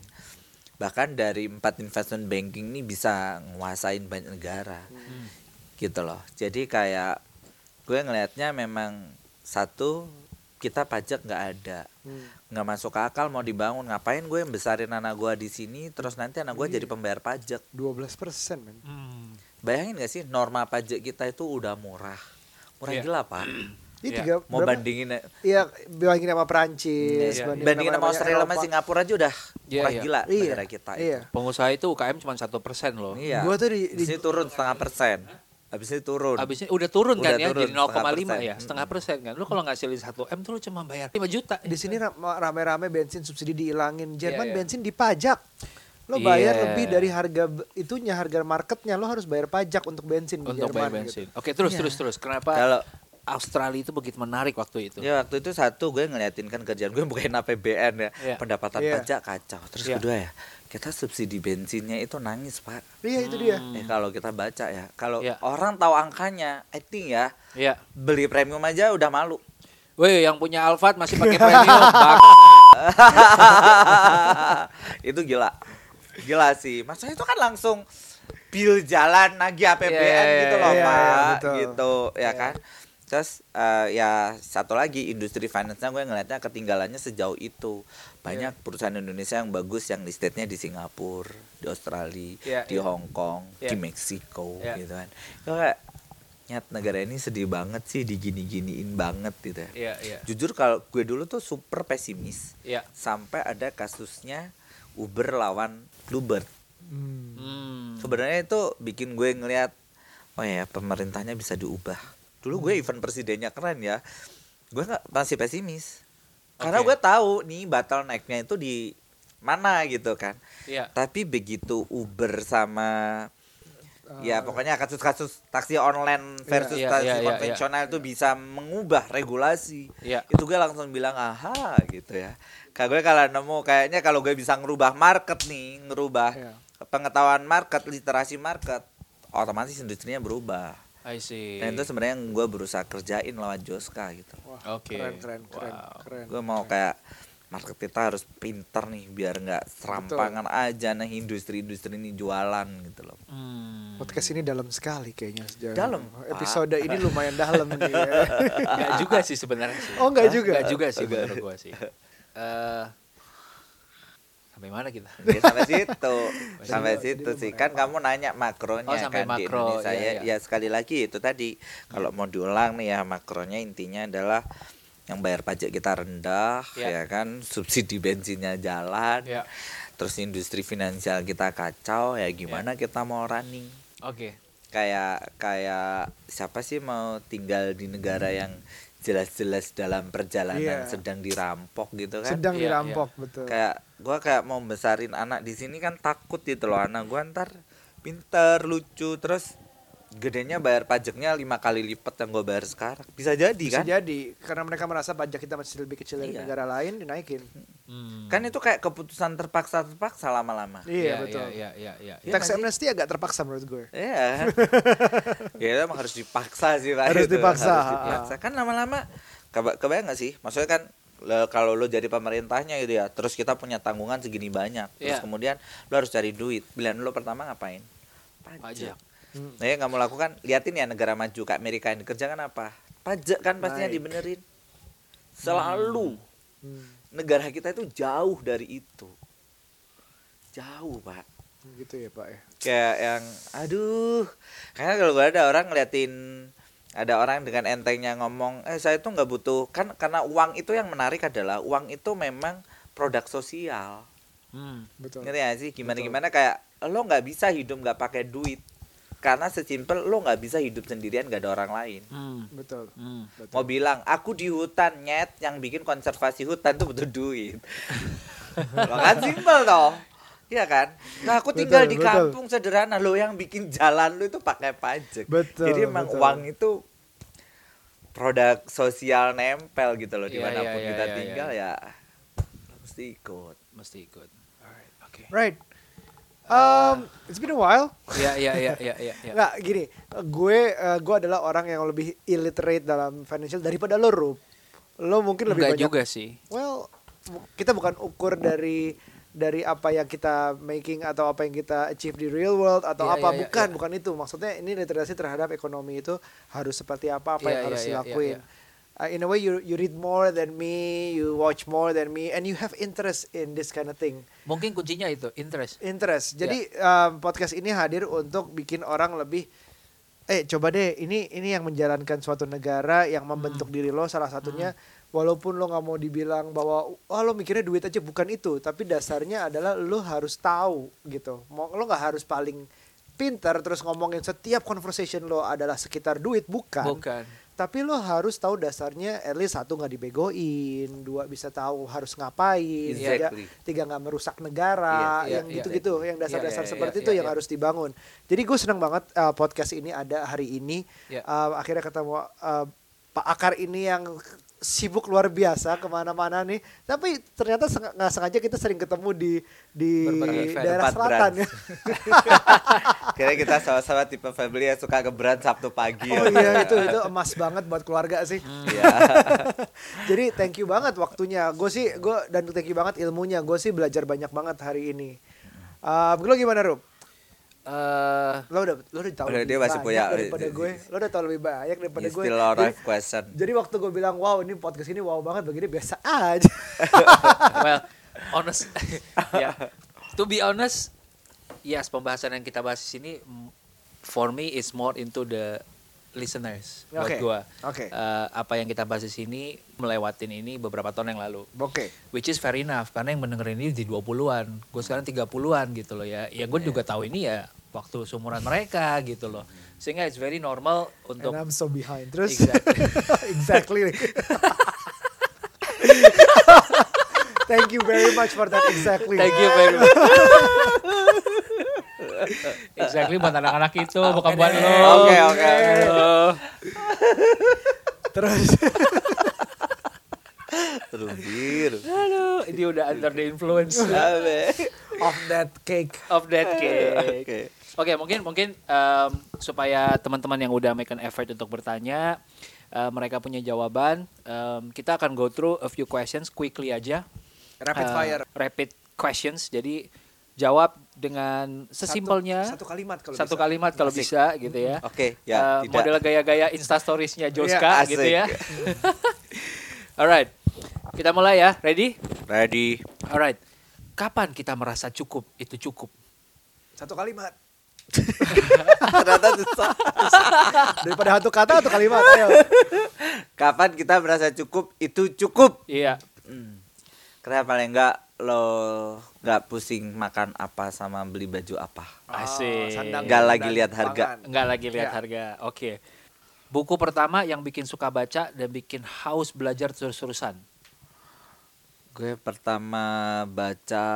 bahkan dari empat investment banking ini bisa nguasain banyak negara Hmm. gitu loh jadi kayak gue ngelihatnya memang satu kita pajak nggak ada Hmm. nggak masuk akal mau dibangun ngapain gue yang besarin anak gue di sini terus nanti anak gue Iya. jadi pembayar pajak 12 persen men Hmm. bayangin gak sih norma pajak kita itu udah murah murah Iya. gila pak ini Iya. tiga mau berapa? bandingin iya bandingin sama Prancis Iya. bandingin sama banyak Australia sama. Singapura aja udah Iya, murah iya. gila iya negara kita itu. iya Pengusaha itu UKM cuma satu persen loh. iya Gua tuh di- di- ini turun setengah persen habis turun Abisnya udah turun Udah kan ya, turun, jadi 0,5 setengah ya, setengah persen kan. Lu kalau ngasilin 1 M tuh lu cuma bayar 5 juta. di sini ra- rame-rame bensin subsidi dihilangin Jerman Iya, iya. bensin dipajak lo bayar Iya. lebih dari harga itunya harga marketnya lo harus bayar pajak untuk bensin di untuk bayar Jerman bensin. gitu. Oke, terus Iya. terus terus. Kenapa kalau Australia itu begitu menarik waktu itu? Ya waktu itu satu gue ngeliatin kan kerjaan gue bukan APBN ya Iya. pendapatan Iya. pajak kacau terus Iya. kedua ya kita subsidi bensinnya itu nangis pak iya itu dia Hmm. eh kalau kita baca ya kalau Iya. orang tahu angkanya I think ya Iya. beli premium aja udah malu Woi, yang punya Alphard masih pakai premium, itu gila gila sih maksudnya itu kan langsung bill jalan nagih APBN Iya, iya, gitu loh iya, pak betul. gitu ya Iya. kan terus eh, ya satu lagi industri finance-nya gue ngeliatnya ketinggalannya sejauh itu banyak Iya. perusahaan Indonesia yang bagus yang listednya di Singapura di Australia Iya, di iya. Hong Kong Iya. di Meksiko Iya. gitu kan Itu kayak nyat negara ini sedih banget sih digini-giniin banget gitu ya Iya, iya. jujur kalau gue dulu tuh super pesimis Iya. sampai ada kasusnya Uber lawan Bluebird. Hmm. Hmm. Sebenarnya itu bikin gue ngelihat oh ya pemerintahnya bisa diubah. Dulu gue event presidennya keren ya. Gue nggak masih pesimis. Karena Oke. gue tahu nih bottleneck-nya itu di mana gitu kan. Iya. Tapi begitu Uber sama Ah, ya pokoknya kasus-kasus taksi online versus Iya, taksi iya, iya, konvensional itu bisa mengubah regulasi Iya. itu gue langsung bilang aha gitu ya kayak gue kalau nemu kayaknya kalau gue bisa ngerubah market nih ngerubah Iya. pengetahuan market literasi market otomatis industrinya berubah I see. dan itu sebenarnya yang gue berusaha kerjain lewat Joska gitu Wah, Oke. keren keren keren Wow. keren gue mau kayak market kita harus pinter nih biar nggak serampangan aja nah industri-industri ini jualan gitu loh Hmm. podcast ini dalam sekali kayaknya sejauh Dalam, episode ini lumayan dalam nih ya. Enggak juga sih sebenarnya sih. Oh, enggak juga? Enggak juga sih menurut gua sih. Eh Sampai mana kita? Ya, sampai situ, sampai situ sih. Kan kamu nanya makronya Oh, kan di makro, Indonesia. iya, ya, iya. ya sekali lagi itu tadi kalau mau diulang nih ya makronya intinya adalah yang bayar pajak kita rendah, Ya. ya kan, subsidi bensinnya jalan, Ya. terus industri finansial kita kacau, ya gimana kita mau running? Oke. Kayak kayak siapa sih mau tinggal di negara yang jelas-jelas dalam perjalanan Iya. sedang dirampok gitu kan? Sedang Iya, dirampok betul. kayak gua kayak mau besarin anak di sini kan takut gitu loh anak gua ntar pinter lucu terus gedenya bayar pajaknya lima kali lipat yang gua bayar sekarang bisa jadi Bisa kan jadi karena mereka merasa pajak kita masih lebih kecil dari Iya. negara lain dinaikin. Hmm. kan itu kayak keputusan terpaksa terpaksa lama-lama Iya, betul. Iya, iya, iya. Iya Tax amnesty agak terpaksa menurut gue. Iya. ya itu emang harus dipaksa sih pak. Harus itu. dipaksa, Harus ha. dipaksa. Kan lama-lama keba- kebayang gak sih? Maksudnya kan le- kalau lo jadi pemerintahnya gitu ya, terus kita punya tanggungan segini banyak, terus Iya. kemudian lo harus cari duit. Pilihan lo pertama ngapain? Pajak. Hmm. Nah, yang kamu lakukan, liatin ya negara maju kayak Amerika yang dikerjakan apa? Pajak kan pastinya Naik. dibenerin. Selalu. Hmm, Negara kita itu jauh dari itu. Jauh, Pak gitu ya Pak ya. kayak yang aduh karena kalau gue ada orang ngeliatin ada orang dengan entengnya ngomong eh saya tuh nggak butuh kan karena uang itu yang menarik adalah uang itu memang produk sosial Hmm. Betul. ngerti gak sih gimana Betul. gimana kayak lo nggak bisa hidup nggak pakai duit karena sesimpel lo nggak bisa hidup sendirian gak ada orang lain Hmm. Betul. Hmm. Betul. mau bilang aku di hutan nyet yang bikin konservasi hutan tuh butuh duit lo kan simpel toh Iya kan? Nah aku tinggal Betul, di betul. kampung sederhana lo yang bikin jalan lo itu pakai pajak. Betul, Jadi emang betul. uang itu produk sosial nempel gitu loh Iya, di mana pun iya, kita iya, iya, tinggal ya mesti ikut. Mesti ikut. Alright, oke. Right. Um, it's been a while. Iya, iya, iya, iya, iya. Nggak gini, gue eh, gue adalah orang yang lebih illiterate dalam financial daripada lo Rup. Lo mungkin lebih Enggak banyak. juga sih. Well, kita bukan ukur dari dari apa yang kita making atau apa yang kita achieve di real world atau Iya, apa iya, iya, bukan iya. bukan itu maksudnya ini literasi terhadap ekonomi itu harus seperti apa apa Iya, yang iya, harus iya, iya, dilakuin iya. Uh, in a way you you read more than me you watch more than me and you have interest in this kind of thing Mungkin kuncinya itu interest. interest. Ya. Jadi um, podcast ini hadir untuk bikin orang lebih eh coba deh ini ini yang menjalankan suatu negara yang Hmm. membentuk diri lo salah satunya walaupun lo nggak mau dibilang bahwa oh lo mikirnya duit aja bukan itu tapi dasarnya adalah lo harus tahu gitu. Mau lo nggak harus paling pinter terus ngomongin setiap conversation lo adalah sekitar duit bukan Bukan. Tapi lo harus tahu dasarnya at least satu nggak dibegoin dua bisa tahu harus ngapain tiga, Exactly. tiga nggak merusak negara Iya, yang iya, gitu-gitu yang dasar-dasar iya, iya, seperti iya, itu iya, yang iya. harus dibangun jadi gue senang banget uh, podcast ini ada hari ini Iya. Uh, akhirnya ketemu uh, Pak Akar ini yang sibuk luar biasa ke mana-mana nih tapi ternyata nggak sengaja kita sering ketemu di di Berbagai daerah selatan ya. Kira kita sama-sama tipe family yang suka ke Sabtu pagi. oh ya. iya itu itu emas banget buat keluarga sih Iya. Jadi thank you banget waktunya. Gue sih gue dan thank you banget ilmunya. Gue sih belajar banyak banget hari ini. Um, lo gimana Rup? Eh, Lo udah lo udah tahu Udah, dia masih punya- daripada gue. Lo udah tahu lebih banyak daripada gue. still a Jadi, question. jadi waktu gue bilang wow ini podcast ini wow banget bagi dia biasa aja. well, honest. ya. To be honest, yes pembahasan yang kita bahas di sini for me is more into the listeners buat Oke, gua. oke. Eh, apa yang kita bahas di sini melewatin ini beberapa tahun yang lalu. Oke. Which is fair enough karena yang mendengarin ini di 20-an. Gue sekarang 30-an gitu loh ya. Ya gue juga tahu ini ya waktu seumuran mereka gitu loh. Sehingga it's very normal untuk And I'm so behind. Terus Exactly. exactly. Thank you very much for that exactly. Thank you very much. exactly buat anak-anak itu bukan buat lo. Oke, oke. Terus Terus bir. Aduh, ini udah under the influence of that cake. of that cake. Oke. Oke, mungkin mungkin em, supaya teman-teman yang udah make an effort untuk bertanya, eh, mereka punya jawaban. em, kita akan go through a few questions quickly aja. Rapid Eh, fire. Rapid questions. Jadi jawab dengan sesimpelnya Satu, satu kalimat kalau satu bisa. kalimat kalau Asik. bisa gitu ya. Oke, Eh, ya tidak. model gaya-gaya Insta Stories-nya Joska Iya, gitu ya. Alright, kita mulai ya. Ready? Ready. Alright. Kapan kita merasa cukup? Itu cukup. Satu kalimat. Ternyata susah. Daripada satu kata atau kalimat. Ayo. Kapan kita merasa cukup? Itu cukup. Iya. Hmm. Karena paling enggak lo nggak pusing makan apa sama beli baju apa. Asik. sandang Nggak lagi lihat harga. Enggak lagi lihat Ya. harga. Oke. Buku pertama yang bikin suka baca dan bikin haus belajar terus-terusan. Gue pertama baca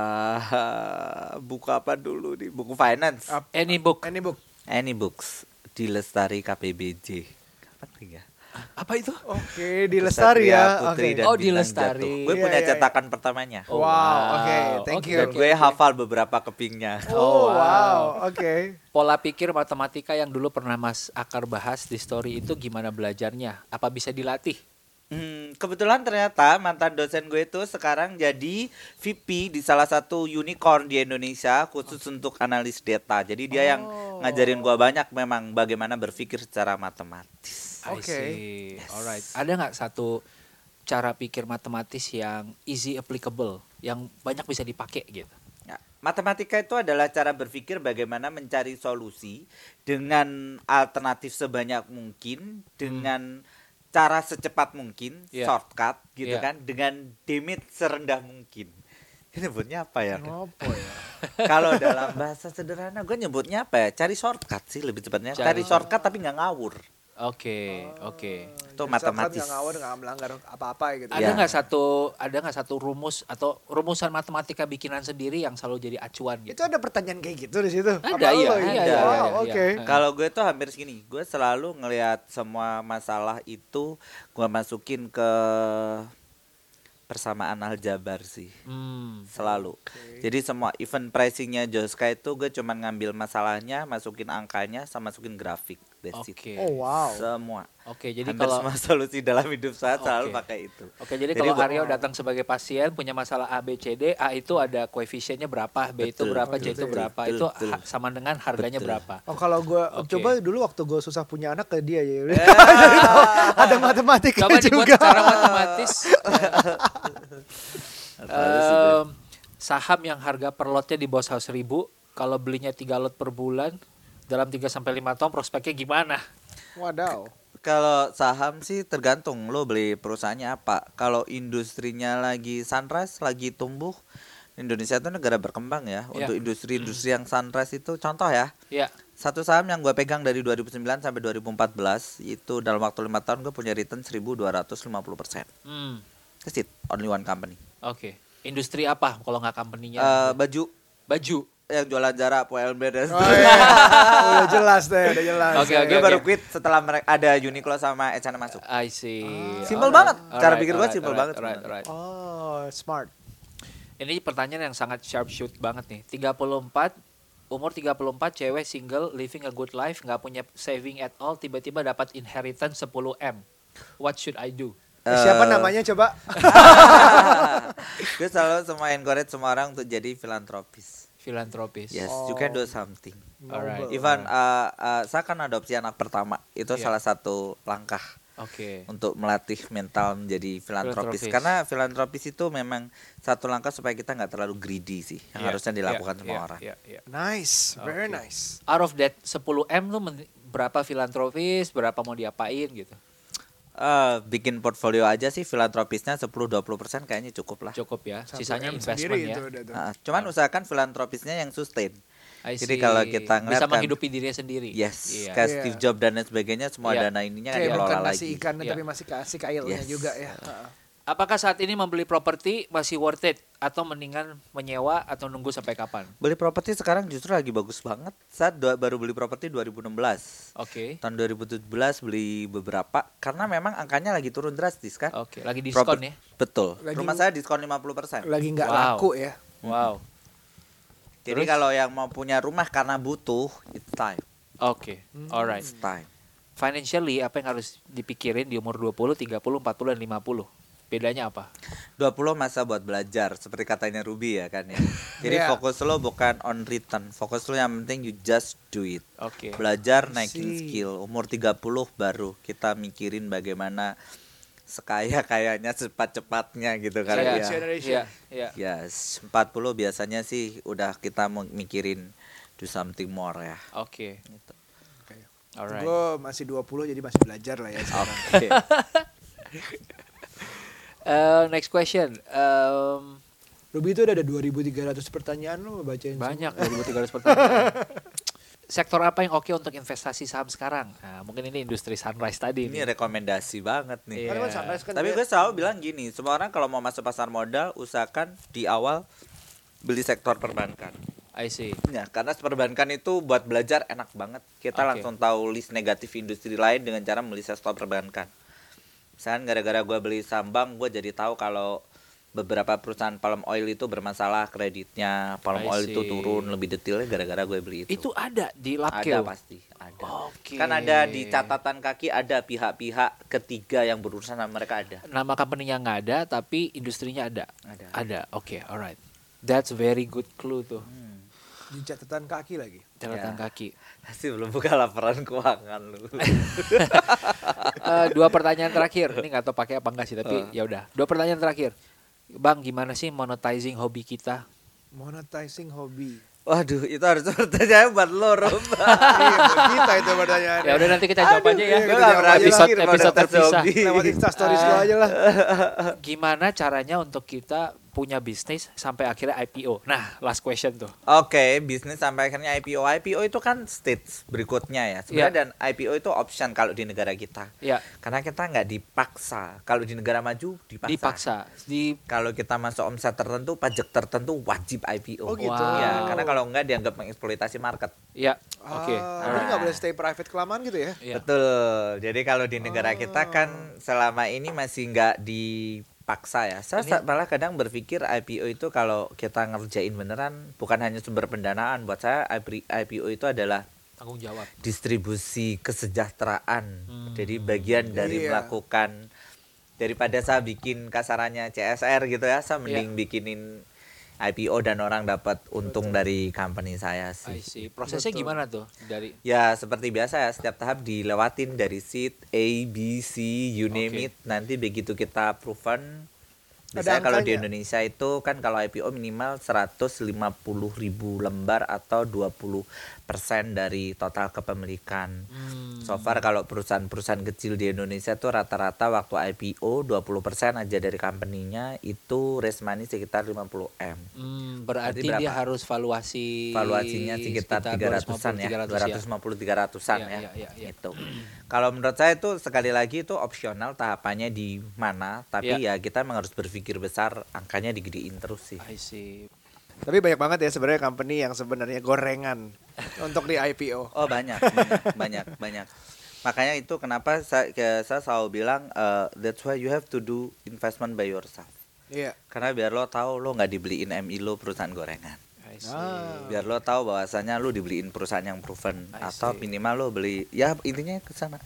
buku apa dulu nih? Buku finance. Any book. Any book. Any books di Lestari KPBJ. Kapan nih ya? Apa itu? Oke, di Lestari ya. Putri Oke. dan Oh, di Lestari. Jatuh. Gue Iya, punya iya, iya. cetakan pertamanya. Oh, Wow, oke, thank Oke, you. Dan oke, gue oke. hafal beberapa kepingnya. Oh, Oh, wow. Oke. Pola pikir matematika yang dulu pernah Mas Akar bahas di story itu gimana belajarnya? Apa bisa dilatih? Hmm, kebetulan ternyata mantan dosen gue itu sekarang jadi VP di salah satu unicorn di Indonesia khusus untuk analis data. Jadi dia yang Oh. ngajarin gue banyak memang bagaimana berpikir secara matematis. Oke. see. Alright. Ada nggak satu cara pikir matematis yang easy applicable, yang banyak bisa dipakai gitu? Ya, matematika itu adalah cara berpikir bagaimana mencari solusi dengan alternatif sebanyak mungkin dengan cara secepat mungkin, Iya. shortcut gitu Iya. kan, dengan demit serendah mungkin. Ini nyebutnya apa ya? Apa ya? Kalau dalam bahasa sederhana gue nyebutnya apa ya? Cari shortcut sih lebih cepatnya. Cari- Cari shortcut tapi nggak ngawur. Oke, oke. Itu Jadi matematis. Nggak ngawur, nggak melanggar apa-apa gitu. Ada Ya. nggak satu ada nggak satu rumus atau rumusan matematika bikinan sendiri yang selalu jadi acuan gitu? Itu ada pertanyaan kayak gitu di situ. Ada, Apa iya, lo iya, iya, Wow, iya, oke. iya. Kalau gue tuh hampir segini, gue selalu ngelihat semua masalah itu gue masukin ke persamaan aljabar sih. Hmm. Selalu. Jadi semua event pricingnya Joska itu gue cuman ngambil masalahnya, masukin angkanya, sama masukin grafik. That's it. Oke. Oh, wow. Semua. Oke, jadi Hampir kalau semua solusi dalam hidup saya selalu Oke. pakai itu. Oke, jadi, Jadi kalau Aryo datang sebagai pasien punya masalah A B C D, A itu ada koefisiennya berapa, B itu Betul, berapa, C betul, itu berapa, betul, itu betul. sama dengan harganya Betul. berapa. Oh kalau gue Oke. coba dulu waktu gue susah punya anak ke dia ya. Eh. ada matematika Coba dibuat juga. secara matematis. Em, saham yang harga per lotnya di bawah 100 ribu, kalau belinya 3 lot per bulan, dalam 3 sampai 5 tahun prospeknya gimana? Wadaw. Kalau saham sih tergantung lo beli perusahaannya apa. Kalau industrinya lagi sunrise, lagi tumbuh, Indonesia itu negara berkembang ya. Iya. Untuk industri-industri yang sunrise itu contoh ya. Ya, Satu saham yang gue pegang dari 2009 sampai 2014 itu dalam waktu lima tahun gue punya return 1250 persen. hmm, That's it, only one company. oke. Industri apa kalau nggak company-nya? Eh, baju Baju. Yang jualan jarak, PLB dan Oh, iya. udah jelas deh, udah jelas. Oke, deh. oke, oke. baru quit setelah mereka ada Uniqlo sama H&M masuk. I see. Simple Alright, banget. Cara pikir gua simple alright, banget alright, sebenarnya. alright. Oh, smart. Ini pertanyaan yang sangat sharp shoot banget nih. 34 umur 34 cewek single living a good life nggak punya saving at all tiba-tiba dapat inheritance 10 m. What should I do? Eh, Siapa namanya coba? gue selalu semua encourage semua orang untuk jadi filantropis. Filantropis. Yes, Oh. you can do something. Alright. Even uh, uh, saya kan adopsi anak pertama, itu Iya. salah satu langkah Oke. untuk melatih mental menjadi filantropis. Filantropis. Karena filantropis itu memang satu langkah supaya kita nggak terlalu greedy sih, yang Iya, harusnya dilakukan iya, semua iya, orang. iya, iya. Nice, very Oke. nice. Out of that 10 m tuh men- berapa filantropis, berapa mau diapain gitu. Eh, bikin portfolio aja sih filantropisnya 10-20% kayaknya cukup lah. Cukup ya. Satu Sisanya M investment ya. itu. Nah, cuman usahakan filantropisnya yang sustain. I Jadi kalau kita ngeliat bisa kan- menghidupi dirinya sendiri. Yes, Iya. kayak Iya. Steve Jobs dan lain sebagainya semua Iya. dana ininya kan Kayak dikelola bukan lagi. nasi ikannya Iya. tapi masih kasih kailnya Yes. juga ya. Heeh. Apakah saat ini membeli properti masih worth it atau mendingan menyewa atau nunggu sampai kapan? Beli properti sekarang justru lagi bagus banget. Saat dua- baru beli properti 2016. Oke. Tahun 2017 beli beberapa karena memang angkanya lagi turun drastis kan. Oke, lagi diskon Proper- ya. Betul. Lagi- Rumah saya diskon 50%. Lagi nggak Wow. laku ya. Wow. Jadi Terus? kalau yang mau punya rumah karena butuh, it's time. Oke. Alright. It's time. Financially apa yang harus dipikirin di umur 20, 30, 40 dan 50? Bedanya apa? 20 masa buat belajar seperti katanya Ruby ya kan ya. Jadi Iya. fokus lo bukan on return. Fokus lo yang penting you just do it. Oke. Belajar naikin See. skill. Umur 30 baru kita mikirin bagaimana sekaya kayanya cepat cepatnya gitu kali Iya. ya. Generation. Iya, iya. Yes, 40 biasanya sih udah kita mikirin do something more ya. Oke. Gitu. Alright. Gue masih 20 jadi masih belajar lah ya sekarang. Oke. Eh, next question. Um, Ruby itu udah ada 2300 pertanyaan lo bacain semua. banyak 2300 pertanyaan. Sektor apa yang oke untuk investasi saham sekarang? Nah, mungkin ini industri sunrise tadi. Ini nih. rekomendasi banget nih. Iya. Kan Sunrise kan Tapi gue selalu bilang gini, semua orang kalau mau masuk pasar modal usahakan di awal beli sektor perbankan. I see. Ya, karena perbankan itu buat belajar enak banget. Kita Oke. langsung tahu list negatif industri lain dengan cara membeli sektor perbankan. Misalkan gara-gara gue beli sambang, gue jadi tahu kalau beberapa perusahaan palm oil itu bermasalah kreditnya, palm oil itu turun lebih detailnya gara-gara gue beli itu. Itu ada di ada Lapkeo. pasti, ada. Oke. Kan ada di catatan kaki ada pihak-pihak ketiga yang berurusan sama mereka ada. Nama company-nya nggak ada, tapi industrinya ada. Ada. Ada. Oke, alright. That's very good clue tuh. Hmm. Di catatan kaki lagi. Catatan Ya. kaki. Pasti belum buka laporan keuangan lu. Eh, dua pertanyaan terakhir. Ini nggak tahu pakai apa enggak sih, tapi Eh. ya udah. Dua pertanyaan terakhir. Bang, gimana sih monetizing hobi kita? Monetizing hobi. Waduh, itu harus pertanyaan buat lo, Rom. Iya, buat kita itu pertanyaannya. Ya udah nanti kita jawab aja ya. Gue gak pernah episode episode terpisah. Lewat Insta stories lo aja lah. Gimana caranya untuk kita punya bisnis sampai akhirnya IPO? Nah, last question tuh. Oke, bisnis sampai akhirnya IPO. IPO itu kan stage berikutnya ya. Sebenarnya Iya. dan IPO itu option kalau di negara kita. Ya, Karena kita nggak dipaksa. Kalau di negara maju dipaksa. dipaksa. Di Kalau kita masuk omset tertentu, pajak tertentu wajib IPO. Oh, gitu. Ya, Wow. karena kalau nggak dianggap mengeksploitasi market. ya, oke. Ah, Jadi nggak boleh stay private kelamaan gitu ya? Ya. Betul. Jadi kalau di negara kita kan Oh. selama ini masih nggak dipaksa ya. Saya Ini- malah kadang berpikir IPO itu kalau kita ngerjain beneran bukan hanya sumber pendanaan. Buat saya IPO itu adalah Tanggung jawab. distribusi kesejahteraan. Hmm. Jadi bagian dari Iya. melakukan daripada saya bikin kasarannya CSR gitu ya, saya Iya. mending bikinin IPO dan orang dapat untung dari company saya I sih. see. Prosesnya Betul. gimana tuh dari Ya seperti biasa ya setiap tahap dilewatin dari seed A, B, C, you name Oke. it. Nanti begitu kita proven. Biasanya kalau di? Indonesia itu kan kalau IPO minimal 150 ribu lembar atau 20 persen dari total kepemilikan. Hmm. So far kalau perusahaan-perusahaan kecil di Indonesia tuh rata-rata waktu IPO 20 persen aja dari company-nya itu raise money sekitar 50 M. Hmm, berarti dia harus valuasi Valuasinya sekitar 300-an ya, 250 250-300an Iya, ya. iya, iya, iya. Itu. Kalau menurut saya itu sekali lagi itu opsional tahapannya di mana, tapi Iya. ya kita memang harus berpikir besar, angkanya digedein terus sih. I see. Tapi banyak banget ya sebenarnya company yang sebenarnya gorengan untuk di IPO. Oh banyak, banyak, banyak, banyak. Makanya itu kenapa saya, kayak saya selalu bilang eh, that's why you have to do investment by yourself. Iya. Karena biar lo tahu lo nggak dibeliin MI lo perusahaan gorengan. Ah. Biar lo tahu bahwasanya lo dibeliin perusahaan yang proven atau minimal lo beli ya intinya ke sana.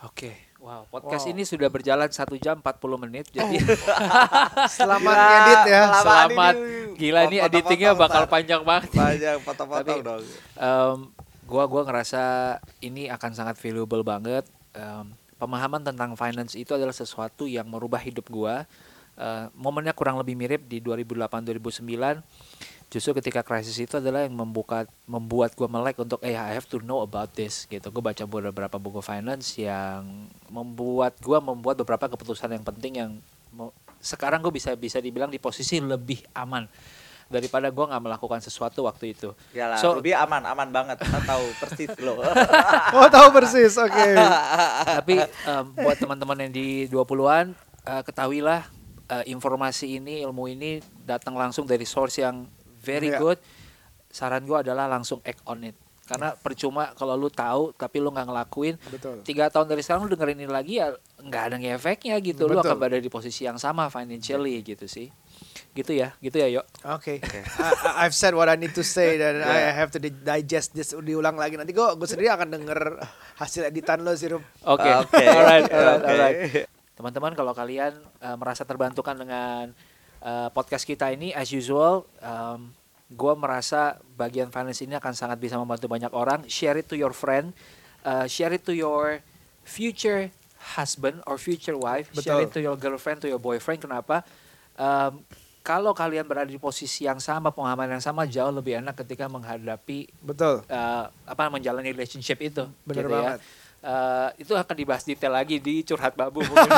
Oke. Wow, podcast Wow. ini sudah berjalan satu jam 40 menit. Jadi Selamat Gila, ngedit ya. selamat. ini. Gila ini editingnya bakal ntar. panjang banget. Panjang potong-potong Tapi- dong. Em, gua gua ngerasa ini akan sangat valuable banget. Em, pemahaman tentang finance itu adalah sesuatu yang merubah hidup gua. Eh, momennya kurang lebih mirip di 2008 2009. Justru ketika krisis itu adalah yang membuka membuat gua melek untuk eh I have to know about this gitu. Gue baca beberapa buku finance yang membuat gua membuat beberapa keputusan yang penting yang sekarang gue bisa bisa dibilang di posisi lebih aman daripada gua nggak melakukan sesuatu waktu itu. Ya lah, So- Ruby aman, aman banget. Tahu persis lo. Oh tahu persis. Oke. Tapi em, buat teman-teman yang di 20-an eh, ketahuilah eh, informasi ini, ilmu ini datang langsung dari source yang very Iya. good. Saran gua adalah langsung act on it. Karena percuma kalau lu tahu tapi lu nggak ngelakuin. Betul. Tiga tahun dari sekarang lu dengerin ini lagi ya nggak ada efeknya gitu. Lu Betul. akan berada di posisi yang sama financially gitu sih. Gitu ya, gitu ya, yuk. Oke. I- I- I've said what I need to say dan I have to di- digest this diulang lagi. Nanti gue gue sendiri akan denger hasil editan lo sih. Oke. Oke. alright, alright, Oke. alright. Teman-teman kalau kalian eh, merasa terbantukan dengan eh, podcast kita ini as usual um, gue merasa bagian finance ini akan sangat bisa membantu banyak orang. Share it to your friend, eh, share it to your future husband or future wife, Betul. share it to your girlfriend, to your boyfriend. Kenapa? Um, kalau kalian berada di posisi yang sama, pengalaman yang sama, jauh lebih enak ketika menghadapi Betul. uh, apa menjalani relationship itu. Bener gitu ya. banget. Uh, itu akan dibahas detail lagi di curhat babu mungkin.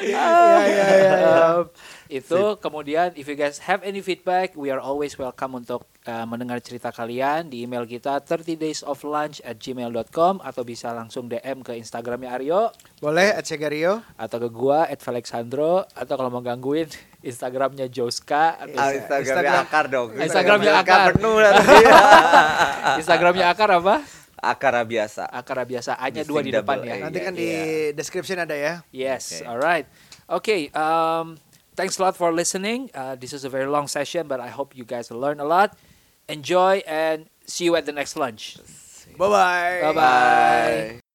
Iya iya iya. iya. Um, itu kemudian if you guys have any feedback we are always welcome untuk uh, mendengar cerita kalian di email kita 30 days of lunch at gmail.com atau bisa langsung DM ke Instagramnya Aryo Boleh at Segario. atau ke gua at Felixandro atau kalau mau gangguin Instagramnya Joska atau Ah, Instagram- Instagramnya akar dong. Instagramnya akar. penuh nanti. Instagramnya Akar apa? Akara biasa. Akar biasa A-nya dua di depan ya. Nanti Iya, kan di iya. description ada ya. Yes, Okay. alright. Okay, um, thanks a lot for listening. Uh, this is a very long session, but I hope you guys learn a lot. Enjoy and see you at the next lunch. Bye bye. Bye bye.